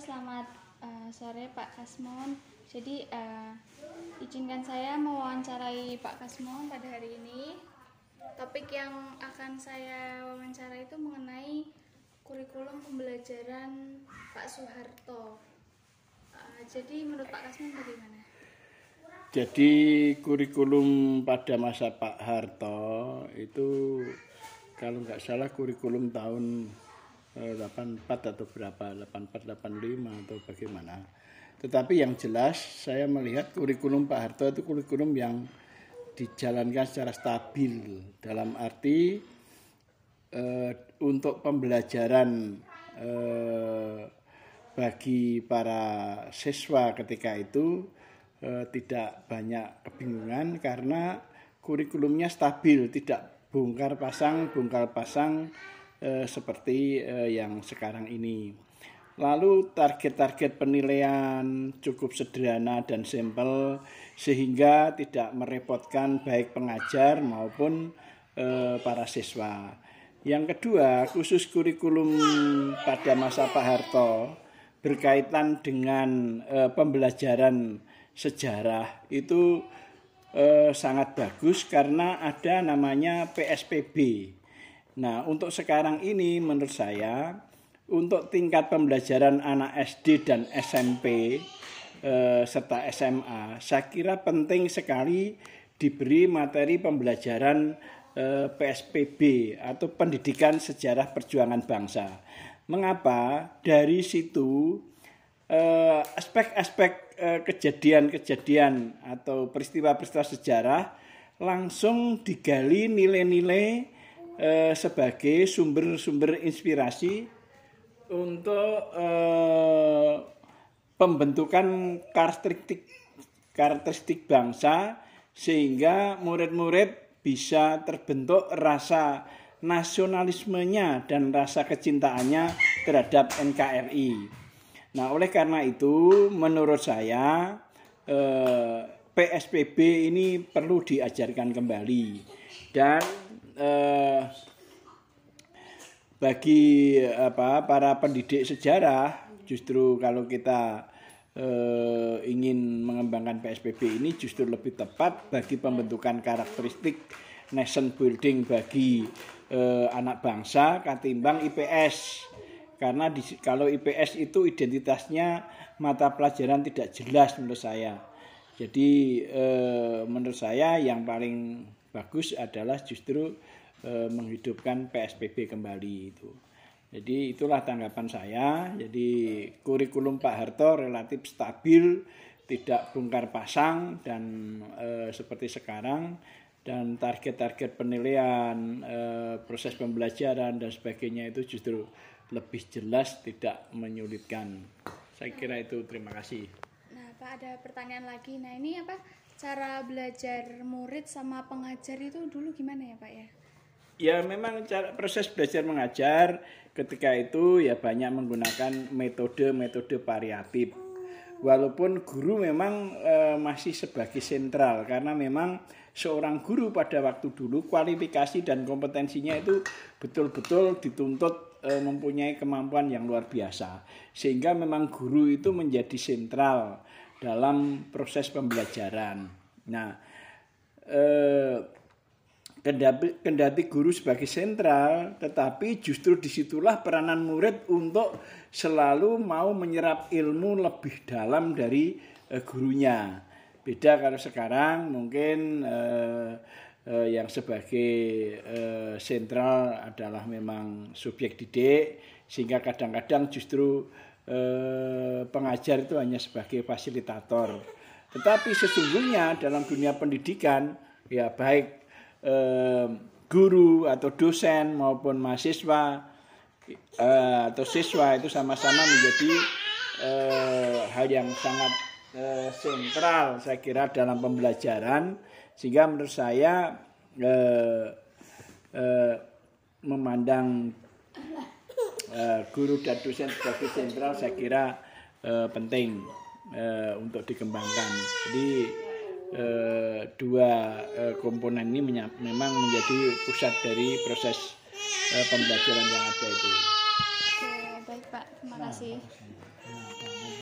selamat eh, sore Pak Kasmon. Jadi eh, izinkan saya mewawancarai Pak Kasmon pada hari ini. Topik yang akan saya wawancara itu mengenai kurikulum pembelajaran Pak Soeharto. Eh, jadi menurut Pak Kasmon bagaimana? Jadi kurikulum pada masa Pak Harto itu kalau nggak salah kurikulum tahun 84 atau berapa 84 85 atau bagaimana. Tetapi yang jelas saya melihat kurikulum Pak Harto itu kurikulum yang dijalankan secara stabil dalam arti eh, untuk pembelajaran eh, bagi para siswa ketika itu eh, tidak banyak kebingungan karena kurikulumnya stabil, tidak bongkar pasang, bongkar pasang eh, seperti eh, yang sekarang ini. Lalu target-target penilaian cukup sederhana dan simpel sehingga tidak merepotkan baik pengajar maupun eh, para siswa. Yang kedua, khusus kurikulum pada masa Pak Harto berkaitan dengan eh, pembelajaran sejarah itu eh, sangat bagus karena ada namanya PSPB. Nah, untuk sekarang ini menurut saya untuk tingkat pembelajaran anak SD dan SMP eh, serta SMA, saya kira penting sekali diberi materi pembelajaran eh, PSPB atau pendidikan sejarah perjuangan bangsa. Mengapa? Dari situ eh, aspek-aspek eh, kejadian-kejadian atau peristiwa-peristiwa sejarah langsung digali nilai-nilai eh, sebagai sumber-sumber inspirasi untuk pembentukan karakteristik karakteristik bangsa sehingga murid-murid bisa terbentuk rasa nasionalismenya dan rasa kecintaannya terhadap NKRI. Nah, oleh karena itu, menurut saya eh, PSBB ini perlu diajarkan kembali dan eh, bagi apa para pendidik sejarah justru kalau kita eh, ingin mengembangkan PSBB ini justru lebih tepat bagi pembentukan karakteristik nation building bagi eh, anak bangsa ketimbang IPS karena di, kalau IPS itu identitasnya mata pelajaran tidak jelas menurut saya. Jadi eh, menurut saya yang paling bagus adalah justru eh, menghidupkan PSBB kembali itu. Jadi itulah tanggapan saya. Jadi kurikulum Pak Harto relatif stabil tidak bongkar pasang dan e, seperti sekarang dan target-target penilaian eh, proses pembelajaran dan sebagainya itu justru lebih jelas tidak menyulitkan. Saya kira itu. Terima kasih Pak ada pertanyaan lagi. Nah, ini apa cara belajar murid sama pengajar itu dulu gimana ya, Pak ya? ya memang cara, proses belajar mengajar ketika itu ya banyak menggunakan metode-metode variatif walaupun guru memang e, masih sebagai sentral karena memang seorang guru pada waktu dulu kualifikasi dan kompetensinya itu betul-betul dituntut e, mempunyai kemampuan yang luar biasa sehingga memang guru itu menjadi sentral dalam proses pembelajaran. Nah, e, kendati, kendati guru sebagai sentral, tetapi justru di situlah peranan murid untuk selalu mau menyerap ilmu lebih dalam dari eh, gurunya. Beda kalau sekarang mungkin eh, eh, yang sebagai eh, sentral adalah memang subjek didik, sehingga kadang-kadang justru eh, pengajar itu hanya sebagai fasilitator. Tetapi sesungguhnya dalam dunia pendidikan, ya baik eh, guru atau dosen maupun mahasiswa eh, atau siswa itu sama-sama menjadi eh, hal yang sangat eh, sentral saya kira dalam pembelajaran sehingga menurut saya eh, eh, memandang eh, guru dan dosen sebagai sentral saya kira eh, penting eh, untuk dikembangkan jadi eh, dua eh, komponen ini menya- memang menjadi pusat dari proses eh, pembelajaran yang ada itu. Oke, baik Pak. Terima kasih.